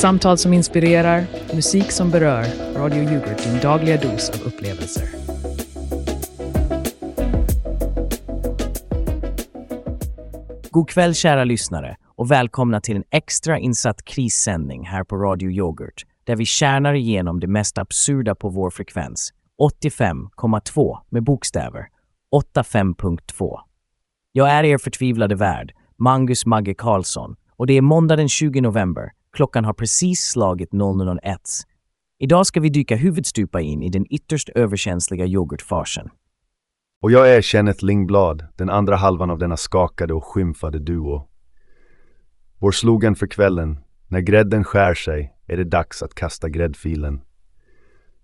Samtal som inspirerar, musik som berör. Radio Yoghurt, din dagliga dos av upplevelser. God kväll kära lyssnare och välkomna till en extra insatt krissändning här på Radio Yoghurt där vi kärnar igenom det mest absurda på vår frekvens, 85,2 med bokstäver, 85.2. Jag är er förtvivlade värd, Mangus Magge Karlsson och det är måndag den 20 november. Klockan har precis slagit 00.01. Idag ska vi dyka huvudstupa in i den ytterst överkänsliga yoghurtfarsen. Och jag är Kenneth Lingblad, den andra halvan av denna skakade och skymfade duo. Vår slogan för kvällen, när grädden skär sig är det dags att kasta gräddfilen.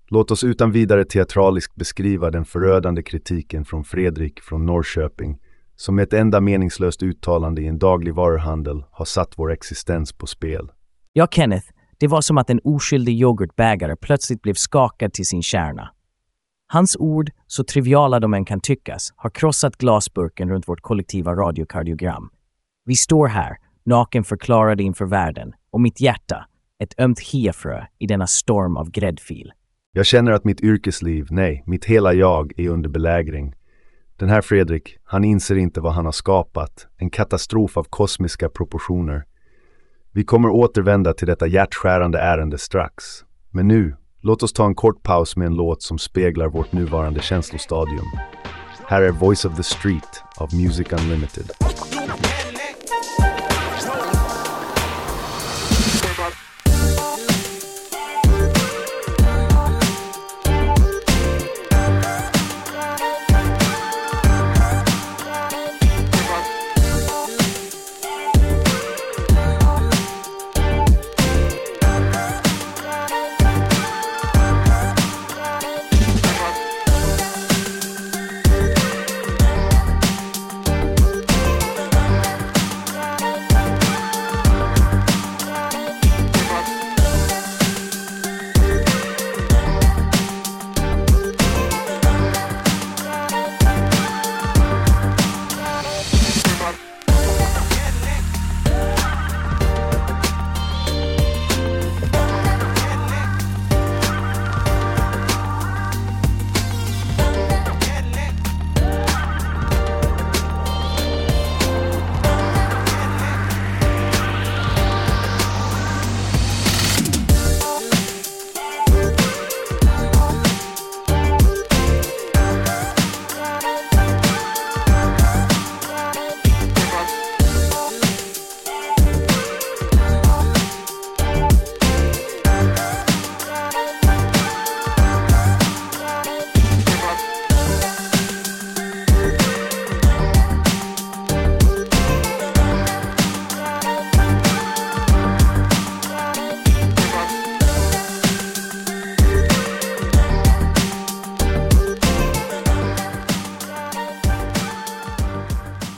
Låt oss utan vidare teatraliskt beskriva den förödande kritiken från Fredrik från Norrköping som med ett enda meningslöst uttalande i en daglig varuhandel har satt vår existens på spel. Ja, Kenneth, det var som att en oskyldig yoghurtbägare plötsligt blev skakad till sin kärna. Hans ord, så triviala de än kan tyckas, har krossat glasburken runt vårt kollektiva radiokardiogram. Vi står här, naken förklarade inför världen, och mitt hjärta, ett ömt hefrö i denna storm av gräddfil. Jag känner att mitt yrkesliv, nej, mitt hela jag är under belägring. Den här Fredrik, han inser inte vad han har skapat, en katastrof av kosmiska proportioner. Vi kommer återvända till detta hjärtskärande ärende strax. Men nu, låt oss ta en kort paus med en låt som speglar vårt nuvarande känslostadium. Här är Voice of the Street av Music Unlimited.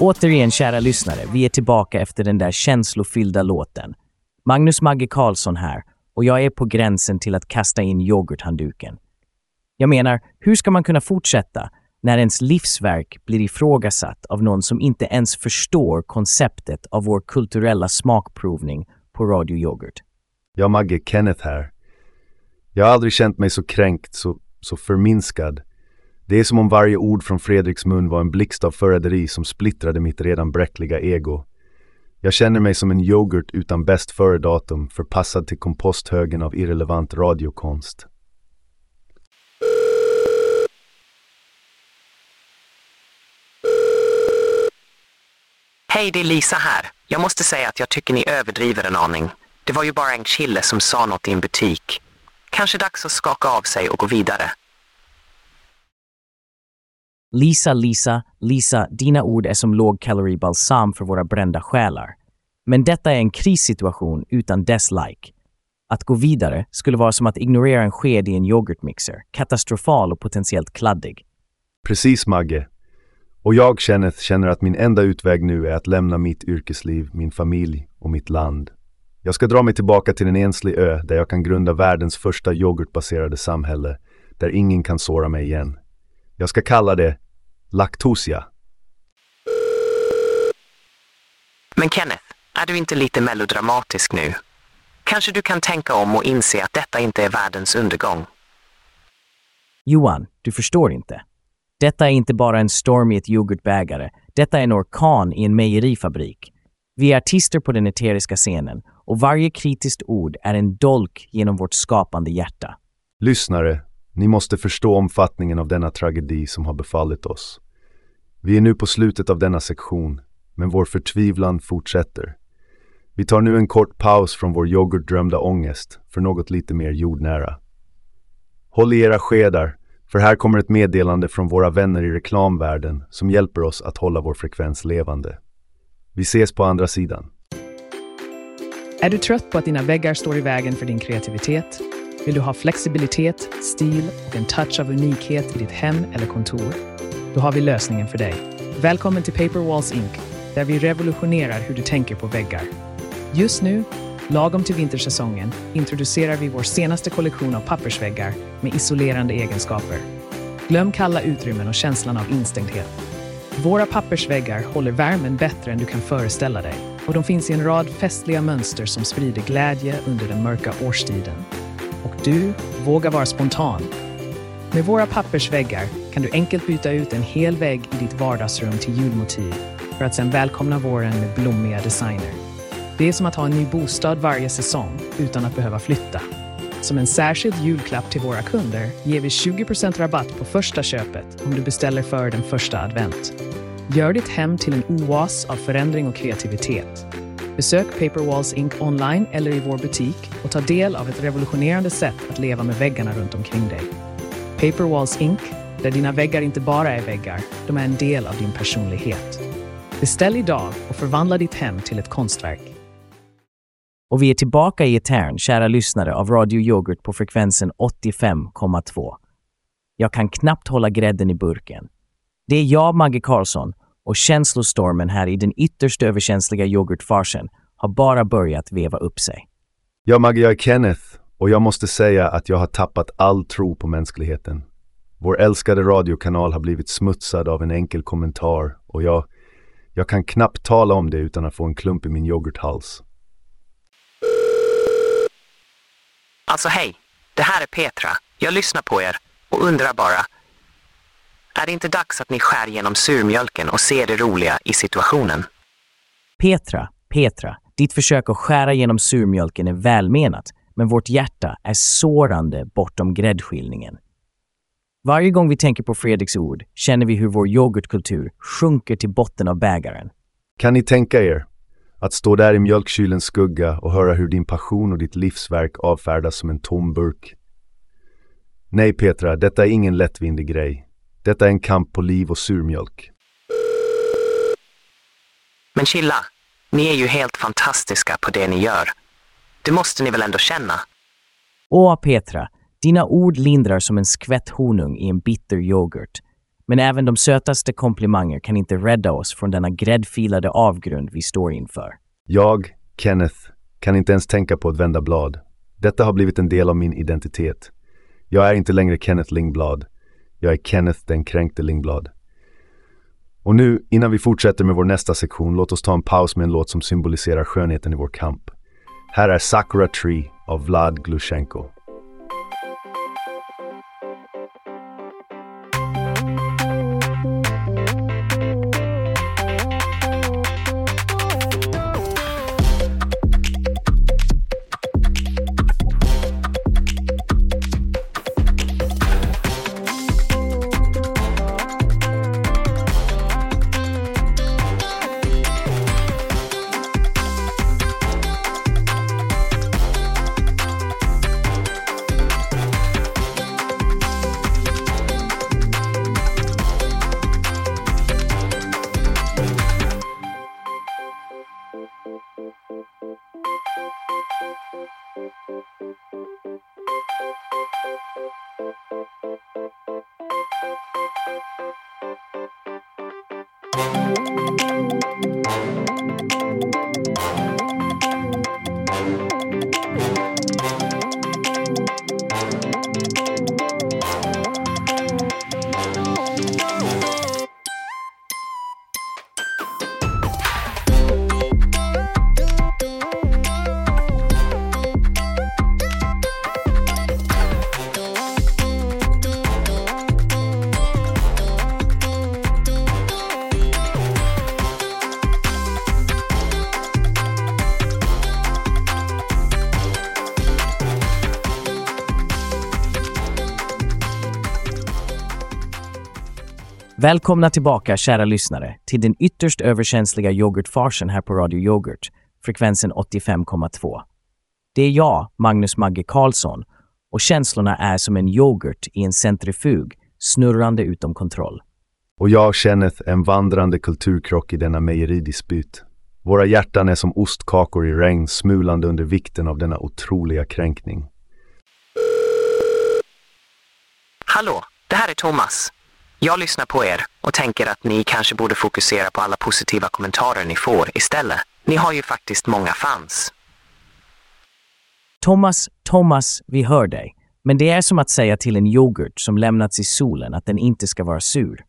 Återigen, kära lyssnare, vi är tillbaka efter den där känslofyllda låten. Magnus Magge Karlsson här och jag är på gränsen till att kasta in yoghurthandduken. Jag menar, hur ska man kunna fortsätta när ens livsverk blir ifrågasatt av någon som inte ens förstår konceptet av vår kulturella smakprovning på Radio Yoghurt? Jag Magge, Kenneth här. Jag har aldrig känt mig så kränkt, så, så förminskad. Det är som om varje ord från Fredriks mun var en blixt av förräderi som splittrade mitt redan bräckliga ego. Jag känner mig som en yoghurt utan bäst före-datum förpassad till komposthögen av irrelevant radiokonst. Hej, det är Lisa här. Jag måste säga att jag tycker ni överdriver en aning. Det var ju bara en kille som sa något i en butik. Kanske dags att skaka av sig och gå vidare. Lisa, Lisa, Lisa, dina ord är som lågkaloribalsam för våra brända själar. Men detta är en krissituation utan dess like. Att gå vidare skulle vara som att ignorera en sked i en yoghurtmixer, katastrofal och potentiellt kladdig. Precis, Magge. Och jag, Kenneth, känner att min enda utväg nu är att lämna mitt yrkesliv, min familj och mitt land. Jag ska dra mig tillbaka till en enslig ö där jag kan grunda världens första yoghurtbaserade samhälle, där ingen kan såra mig igen. Jag ska kalla det Lactosia. Men Kenneth, är du inte lite melodramatisk nu? Kanske du kan tänka om och inse att detta inte är världens undergång. Johan, du förstår inte. Detta är inte bara en storm i ett yoghurtbägare. Detta är en orkan i en mejerifabrik. Vi är artister på den eteriska scenen och varje kritiskt ord är en dolk genom vårt skapande hjärta. Lyssnare, ni måste förstå omfattningen av denna tragedi som har befallit oss. Vi är nu på slutet av denna sektion, men vår förtvivlan fortsätter. Vi tar nu en kort paus från vår yoghurtdrömda ångest för något lite mer jordnära. Håll i era skedar, för här kommer ett meddelande från våra vänner i reklamvärlden som hjälper oss att hålla vår frekvens levande. Vi ses på andra sidan. Är du trött på att dina väggar står i vägen för din kreativitet? Vill du ha flexibilitet, stil och en touch av unikhet i ditt hem eller kontor? Då har vi lösningen för dig. Välkommen till Paper Walls Inc. där vi revolutionerar hur du tänker på väggar. Just nu, lagom till vintersäsongen, introducerar vi vår senaste kollektion av pappersväggar med isolerande egenskaper. Glöm kalla utrymmen och känslan av instängdhet. Våra pappersväggar håller värmen bättre än du kan föreställa dig och de finns i en rad festliga mönster som sprider glädje under den mörka årstiden. Du vågar vara spontan. Med våra pappersväggar kan du enkelt byta ut en hel vägg i ditt vardagsrum till julmotiv för att sedan välkomna våren med blommiga designer. Det är som att ha en ny bostad varje säsong utan att behöva flytta. Som en särskild julklapp till våra kunder ger vi 20% rabatt på första köpet om du beställer före den första advent. Gör ditt hem till en oas av förändring och kreativitet. Besök Paperwalls Inc online eller i vår butik och ta del av ett revolutionerande sätt att leva med väggarna runt omkring dig. Paperwalls Inc, där dina väggar inte bara är väggar, de är en del av din personlighet. Beställ idag och förvandla ditt hem till ett konstverk. Och vi är tillbaka i etern, kära lyssnare av Radio Yoghurt på frekvensen 85,2. Jag kan knappt hålla grädden i burken. Det är jag, Maggie Karlsson, och känslostormen här i den ytterst överkänsliga yoghurtfarsen har bara börjat veva upp sig. Ja, Maggie, jag är Kenneth och jag måste säga att jag har tappat all tro på mänskligheten. Vår älskade radiokanal har blivit smutsad av en enkel kommentar och jag, jag kan knappt tala om det utan att få en klump i min yoghurthals. Alltså hej, det här är Petra. Jag lyssnar på er och undrar bara. Är det inte dags att ni skär genom surmjölken och ser det roliga i situationen? Petra, Petra, ditt försök att skära genom surmjölken är välmenat, men vårt hjärta är sårande bortom gräddskilningen. Varje gång vi tänker på Fredriks ord känner vi hur vår yoghurtkultur sjunker till botten av bägaren. Kan ni tänka er att stå där i mjölkkylens skugga och höra hur din passion och ditt livsverk avfärdas som en tom burk? Nej, Petra, detta är ingen lättvindig grej. Detta är en kamp på liv och surmjölk. Men chilla, ni är ju helt fantastiska på det ni gör. Det måste ni väl ändå känna? Åh, Petra, dina ord lindrar som en skvätt honung i en bitter yoghurt. Men även de sötaste komplimanger kan inte rädda oss från denna gräddfilade avgrund vi står inför. Jag, Kenneth, kan inte ens tänka på att vända blad. Detta har blivit en del av min identitet. Jag är inte längre Kenneth Lingblad. Jag är Kenneth den kränkte Lingblad. Och nu, innan vi fortsätter med vår nästa sektion, låt oss ta en paus med en låt som symboliserar skönheten i vår kamp. Här är Sakura Tree av Vlad Glushenko. Välkomna tillbaka, kära lyssnare, till den ytterst överkänsliga yoghurtfarsen här på Radio Yoghurt, frekvensen 85,2. Det är jag, Magnus Magge Karlsson, och känslorna är som en yoghurt i en centrifug, snurrande utom kontroll. Och jag, Kenneth, en vandrande kulturkrock i denna mejeridispyt. Våra hjärtan är som ostkakor i regn, smulande under vikten av denna otroliga kränkning. Hallå, det här är Thomas. Jag lyssnar på er och tänker att ni kanske borde fokusera på alla positiva kommentarer ni får istället. Ni har ju faktiskt många fans. Thomas, Thomas, vi hör dig. Men det är som att säga till en yoghurt som lämnats i solen att den inte ska vara sur.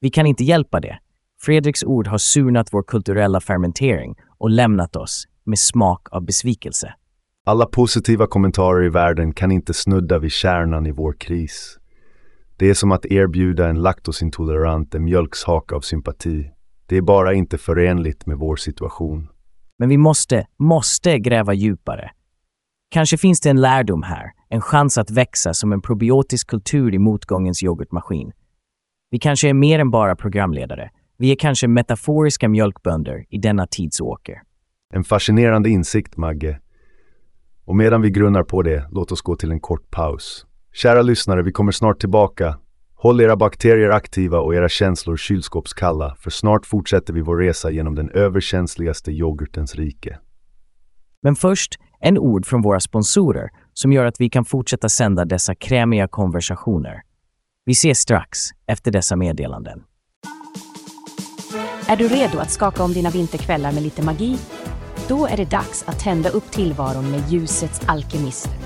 Vi kan inte hjälpa det. Fredriks ord har surnat vår kulturella fermentering och lämnat oss med smak av besvikelse. Alla positiva kommentarer i världen kan inte snudda vid kärnan i vår kris. Det är som att erbjuda en laktosintolerant en mjölkshaka av sympati. Det är bara inte förenligt med vår situation. Men vi måste, måste gräva djupare. Kanske finns det en lärdom här, en chans att växa som en probiotisk kultur i motgångens yoghurtmaskin. Vi kanske är mer än bara programledare. Vi är kanske metaforiska mjölkbönder i denna tidsåker. En fascinerande insikt, Magge. Och medan vi grunnar på det, låt oss gå till en kort paus. Kära lyssnare, vi kommer snart tillbaka. Håll era bakterier aktiva och era känslor kylskåpskalla, för snart fortsätter vi vår resa genom den överkänsligaste yoghurtens rike. Men först, en ord från våra sponsorer som gör att vi kan fortsätta sända dessa krämiga konversationer. Vi ses strax efter dessa meddelanden. Är du redo att skaka om dina vinterkvällar med lite magi? Då är det dags att tända upp tillvaron med ljusets alkemister.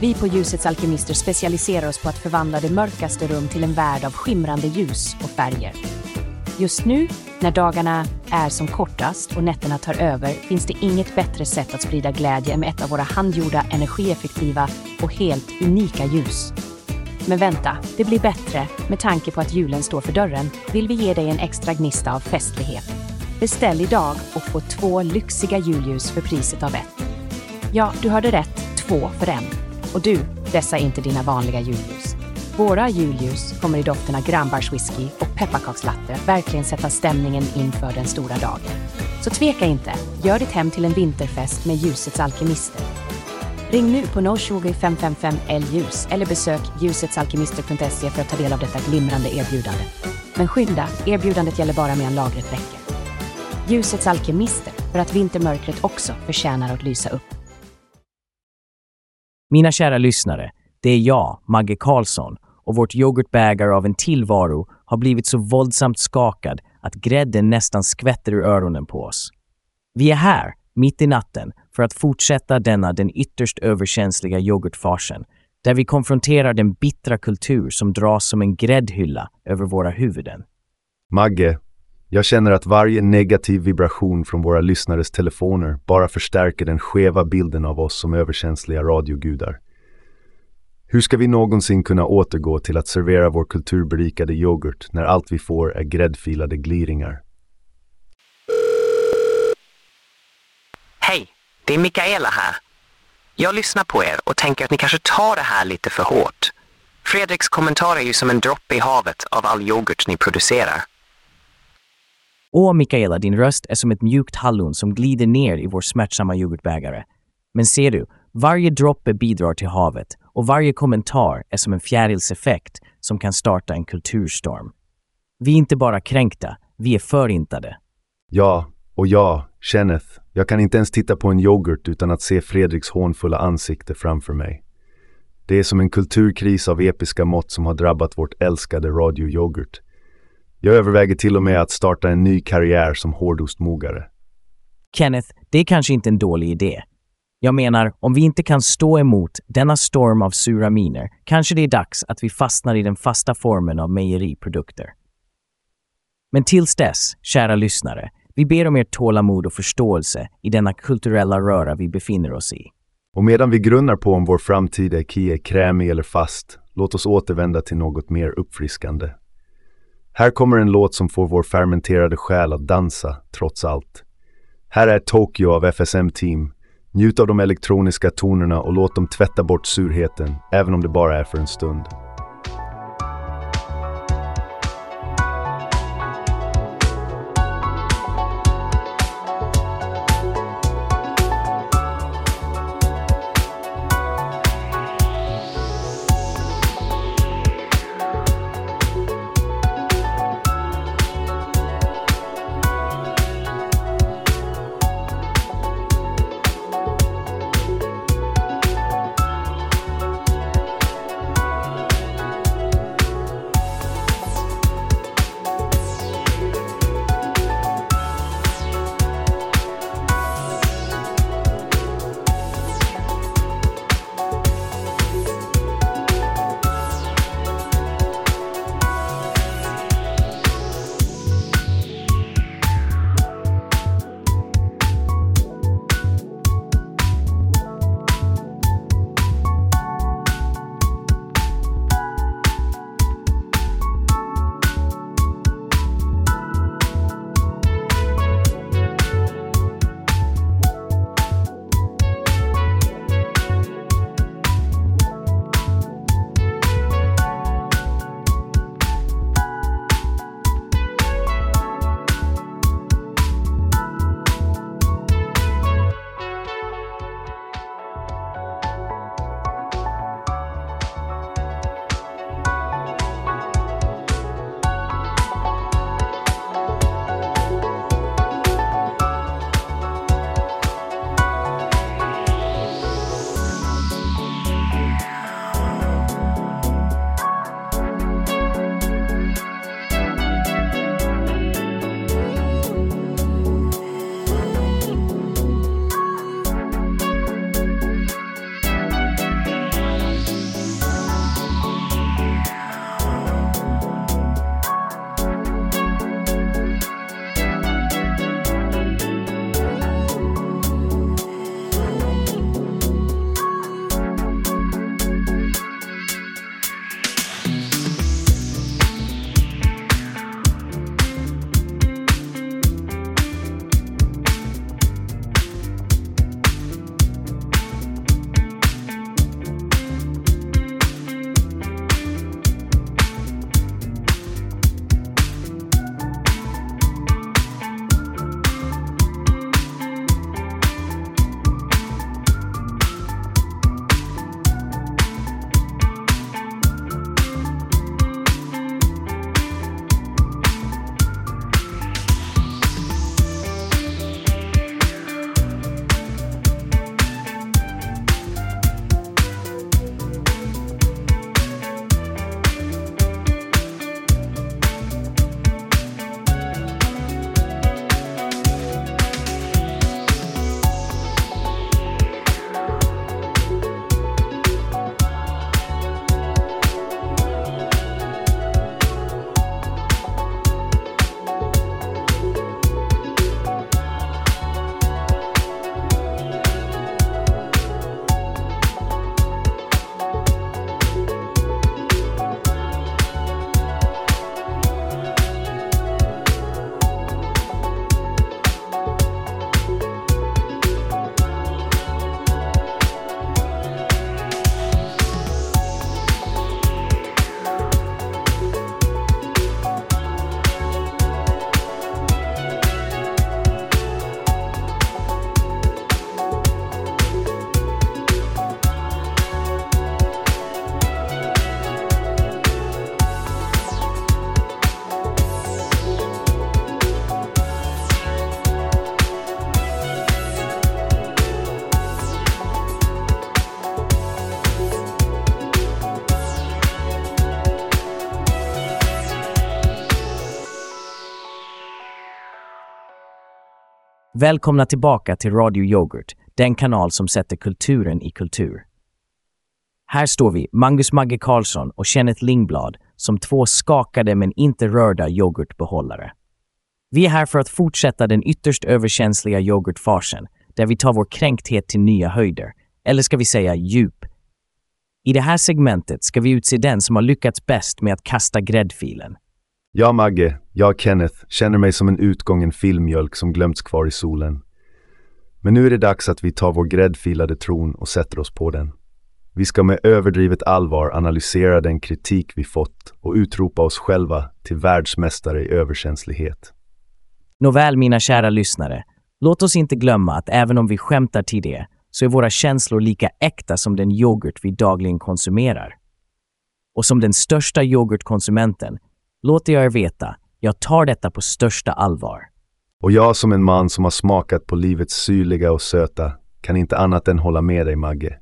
Vi på Ljusets alkemister specialiserar oss på att förvandla det mörkaste rum till en värld av skimrande ljus och färger. Just nu, när dagarna är som kortast och nätterna tar över, finns det inget bättre sätt att sprida glädje än med ett av våra handgjorda, energieffektiva och helt unika ljus. Men vänta, det blir bättre. Med tanke på att julen står för dörren vill vi ge dig en extra gnista av festlighet. Beställ idag och få två lyxiga julljus för priset av ett. Ja, du hörde rätt. Två för en. Och du, dessa är inte dina vanliga julljus. Våra julljus kommer i dofterna grannbärswhisky och pepparkakslatte att verkligen sätta stämningen inför den stora dagen. Så tveka inte, gör ditt hem till en vinterfest med ljusets alkemister. Ring nu på 020 555 ljus eller besök ljusetsalkemister.se för att ta del av detta glimrande erbjudande. Men skynda, erbjudandet gäller bara medan lagret räcker. Ljusets alkemister, för att vintermörkret också förtjänar att lysa upp. Mina kära lyssnare, det är jag, Magge Karlsson, och vårt yoghurtbägare av en tillvaro har blivit så våldsamt skakad att grädden nästan skvätter ur öronen på oss. Vi är här, mitt i natten, för att fortsätta denna den ytterst överkänsliga yoghurtfarsen, där vi konfronterar den bittra kultur som dras som en gräddhylla över våra huvuden. Magge, jag känner att varje negativ vibration från våra lyssnares telefoner bara förstärker den skeva bilden av oss som överkänsliga radiogudar. Hur ska vi någonsin kunna återgå till att servera vår kulturberikade yoghurt när allt vi får är gräddfilade gliringar? Hej, det är Mikaela här. Jag lyssnar på er och tänker att ni kanske tar det här lite för hårt. Fredriks kommentar är ju som en droppe i havet av all yoghurt ni producerar. Åh, Mikaela, din röst är som ett mjukt hallon som glider ner i vår smärtsamma yoghurtbägare. Men ser du, varje droppe bidrar till havet och varje kommentar är som en fjärilseffekt som kan starta en kulturstorm. Vi är inte bara kränkta, vi är förintade. Ja, och ja, Kenneth, jag kan inte ens titta på en yoghurt utan att se Fredriks hånfulla ansikte framför mig. Det är som en kulturkris av episka mått som har drabbat vårt älskade radioyoghurt. Jag överväger till och med att starta en ny karriär som hårdostmogare. Kenneth, det är kanske inte en dålig idé. Jag menar, om vi inte kan stå emot denna storm av sura miner, kanske det är dags att vi fastnar i den fasta formen av mejeriprodukter. Men tills dess, kära lyssnare, vi ber om ert tålamod och förståelse i denna kulturella röra vi befinner oss i. Och medan vi grunnar på om vår framtid är kie krämig eller fast, låt oss återvända till något mer uppfriskande. Här kommer en låt som får vår fermenterade själ att dansa, trots allt. Här är Tokyo av FSM Team. Njut av de elektroniska tonerna och låt dem tvätta bort surheten, även om det bara är för en stund. Välkomna tillbaka till Radio Yoghurt, den kanal som sätter kulturen i kultur. Här står vi, Magnus Magge Karlsson och Kenneth Lingblad, som två skakade men inte rörda yoghurtbehållare. Vi är här för att fortsätta den ytterst överkänsliga yoghurtfarsen, där vi tar vår kränkthet till nya höjder, eller ska vi säga djup. I det här segmentet ska vi utse den som har lyckats bäst med att kasta gräddfilen. Jag Magge, jag Kenneth, känner mig som en utgången filmjölk som glömts kvar i solen. Men nu är det dags att vi tar vår gräddfilade tron och sätter oss på den. Vi ska med överdrivet allvar analysera den kritik vi fått och utropa oss själva till världsmästare i överkänslighet. Nåväl, mina kära lyssnare, låt oss inte glömma att även om vi skämtar till det, så är våra känslor lika äkta som den yoghurt vi dagligen konsumerar. Och som den största yoghurtkonsumenten låter jag er veta, jag tar detta på största allvar. Och jag som en man som har smakat på livets syrliga och söta kan inte annat än hålla med dig Magge.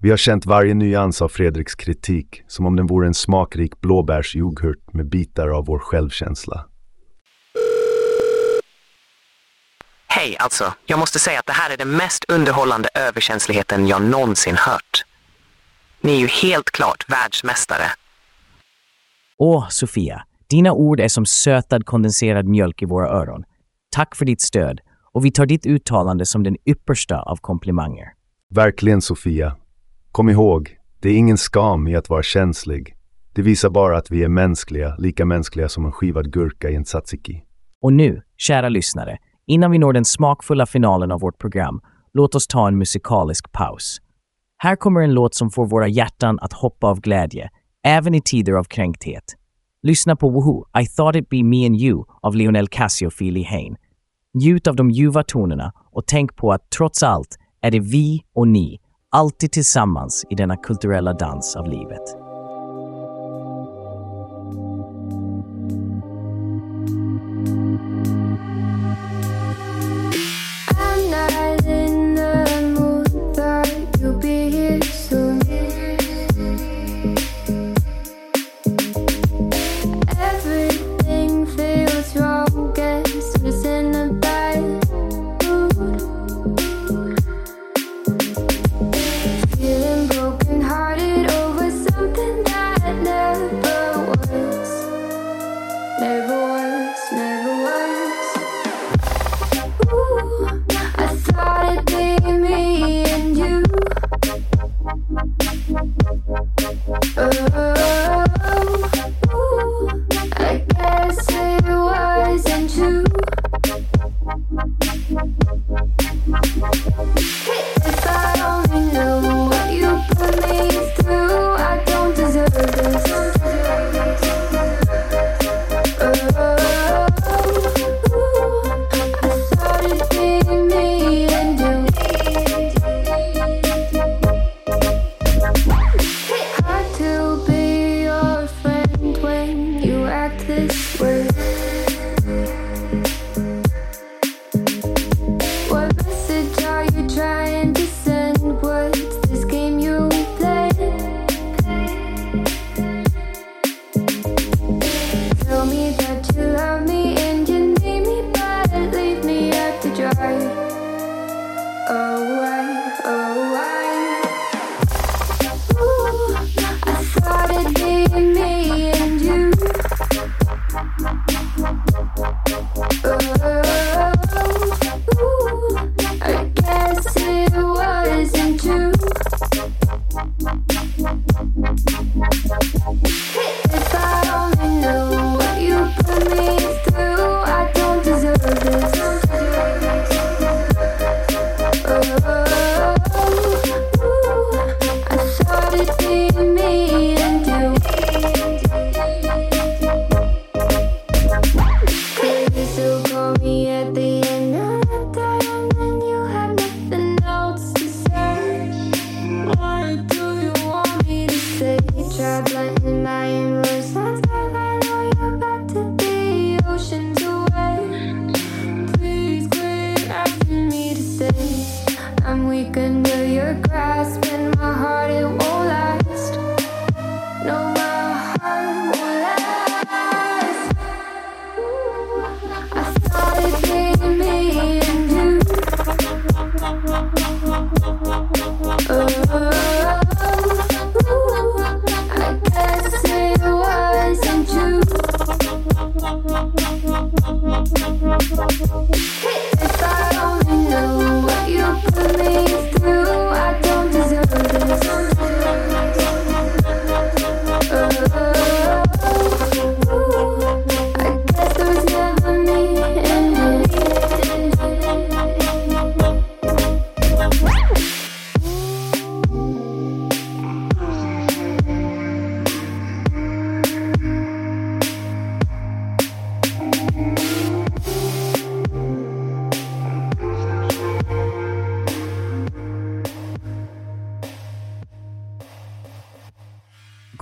Vi har känt varje nyans av Fredriks kritik som om den vore en smakrik blåbärsyoghurt med bitar av vår självkänsla. Hej, alltså. Jag måste säga att det här är den mest underhållande överkänsligheten jag någonsin hört. Ni är ju helt klart världsmästare. Åh, Sofia, dina ord är som sötad kondenserad mjölk i våra öron. Tack för ditt stöd och vi tar ditt uttalande som den yppersta av komplimanger. Verkligen Sofia. Kom ihåg, det är ingen skam i att vara känslig. Det visar bara att vi är mänskliga, lika mänskliga som en skivad gurka i en tzatziki. Och nu, kära lyssnare, innan vi når den smakfulla finalen av vårt program, låt oss ta en musikalisk paus. Här kommer en låt som får våra hjärtan att hoppa av glädje, även i tider av kränkthet. Lyssna på Woohoo, I thought it be me and you av Lionel Cassie och Hain. Njut av de ljuva tonerna och tänk på att trots allt är det vi och ni, alltid tillsammans i denna kulturella dans av livet. Trying to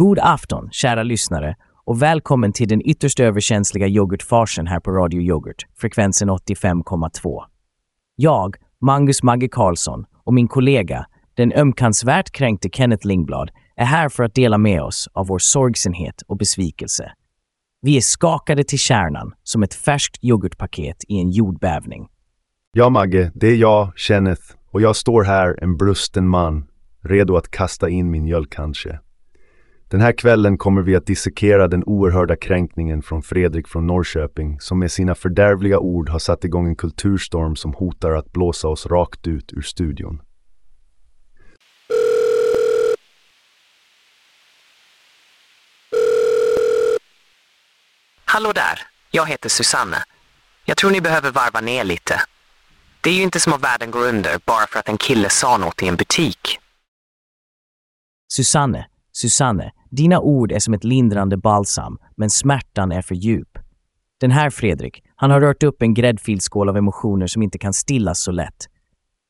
God afton, kära lyssnare, och välkommen till den ytterst överkänsliga yoghurtfarsen här på Radio Yoghurt, frekvensen 85,2. Jag, Magnus Magge Karlsson, och min kollega, den ömkansvärt kränkte Kenneth Lingblad, är här för att dela med oss av vår sorgsenhet och besvikelse. Vi är skakade till kärnan som ett färskt yoghurtpaket i en jordbävning. Ja, Magge, det är jag, Kenneth, och jag står här, en brusten man, redo att kasta in min mjölk kanske. Den här kvällen kommer vi att dissekera den oerhörda kränkningen från Fredrik från Norrköping som med sina fördärvliga ord har satt igång en kulturstorm som hotar att blåsa oss rakt ut ur studion. Hallå där, jag heter Susanne. Jag tror ni behöver varva ner lite. Det är ju inte som att världen går under bara för att en kille sa något i en butik. Susanne, Susanne, dina ord är som ett lindrande balsam, men smärtan är för djup. Den här Fredrik, han har rört upp en gräddfilskål av emotioner som inte kan stillas så lätt.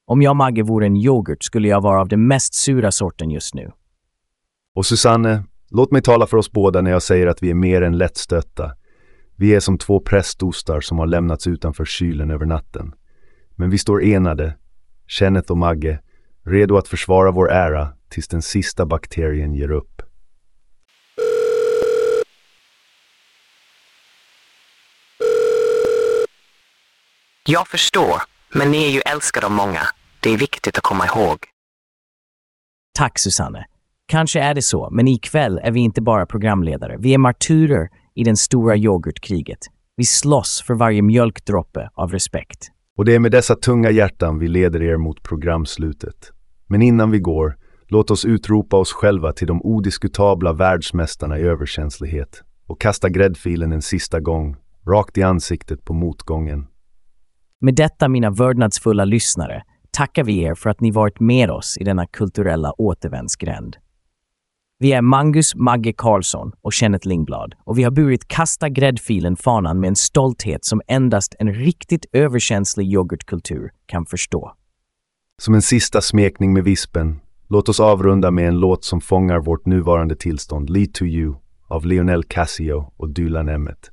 Om jag Magge vore en yoghurt skulle jag vara av den mest sura sorten just nu. Och Susanne, låt mig tala för oss båda när jag säger att vi är mer än lättstötta. Vi är som två prästostar som har lämnats utanför kylen över natten. Men vi står enade, Kenneth och Magge, redo att försvara vår ära tills den sista bakterien ger upp. Jag förstår, men ni är ju älskade av många. Det är viktigt att komma ihåg. Tack Susanne. Kanske är det så, men ikväll är vi inte bara programledare. Vi är martyrer i den stora yoghurtkriget. Vi slåss för varje mjölkdroppe av respekt. Och det är med dessa tunga hjärtan vi leder er mot programslutet. Men innan vi går, låt oss utropa oss själva till de odiskutabla världsmästarna i överkänslighet och kasta gräddfilen en sista gång, rakt i ansiktet på motgången. Med detta, mina vördnadsfulla lyssnare, tackar vi er för att ni varit med oss i denna kulturella återvändsgränd. Vi är Mangus Magge Karlsson och Kenneth Lingblad och vi har burit Kasta gräddfilen-fanan med en stolthet som endast en riktigt överkänslig yoghurtkultur kan förstå. Som en sista smekning med vispen, låt oss avrunda med en låt som fångar vårt nuvarande tillstånd, Lead to You, av Lionel Cassio och Dylan Emmett.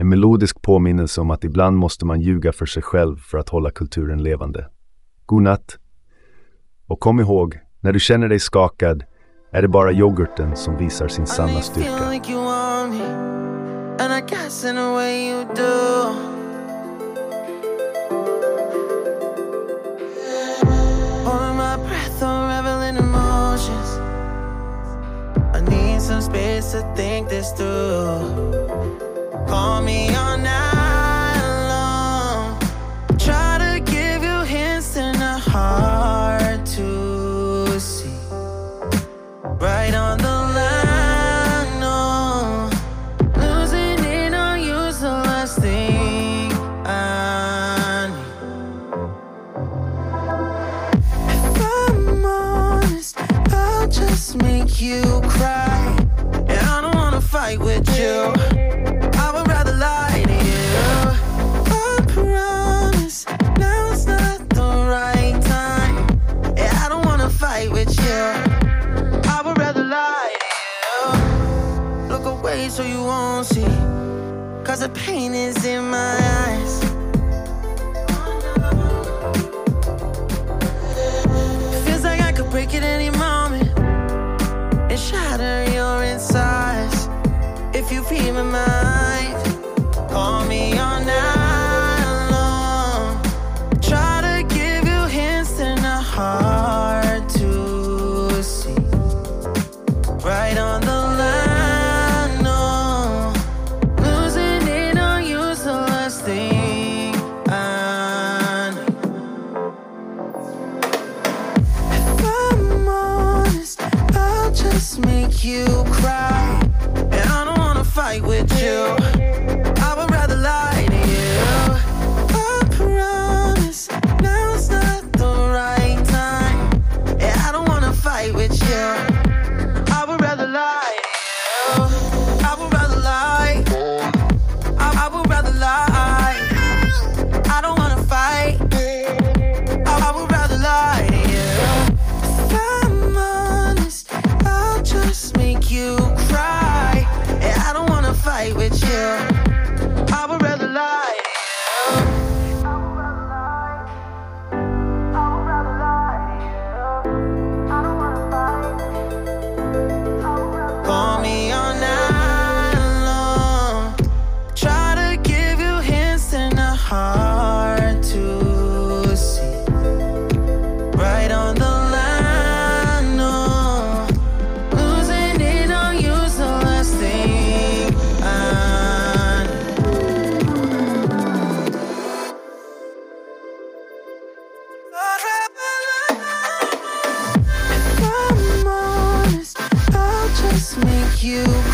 En melodisk påminnelse om att ibland måste man ljuga för sig själv för att hålla kulturen levande. God natt! Och kom ihåg, när du känner dig skakad är det bara yoghurten som visar sin sanna styrka. some space to think this through. Call me. Try to give you hints a hard to see. Right on the line, no. Losing it on you's the last thing I need. If I'm honest, I'll just make you cry. And I don't wanna fight with you. So you won't see. Cause the pain is in my eyes. Feels like I could break at any moment and shatter your insides. If you feel my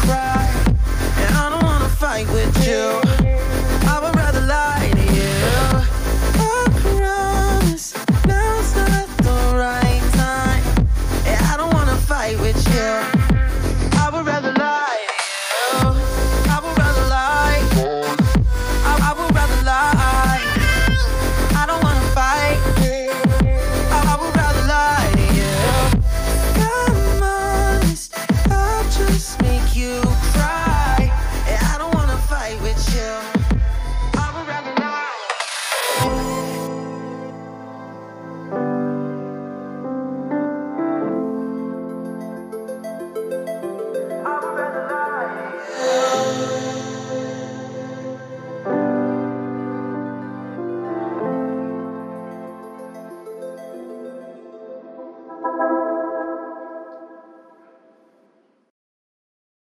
cry. And I don't wanna fight with you.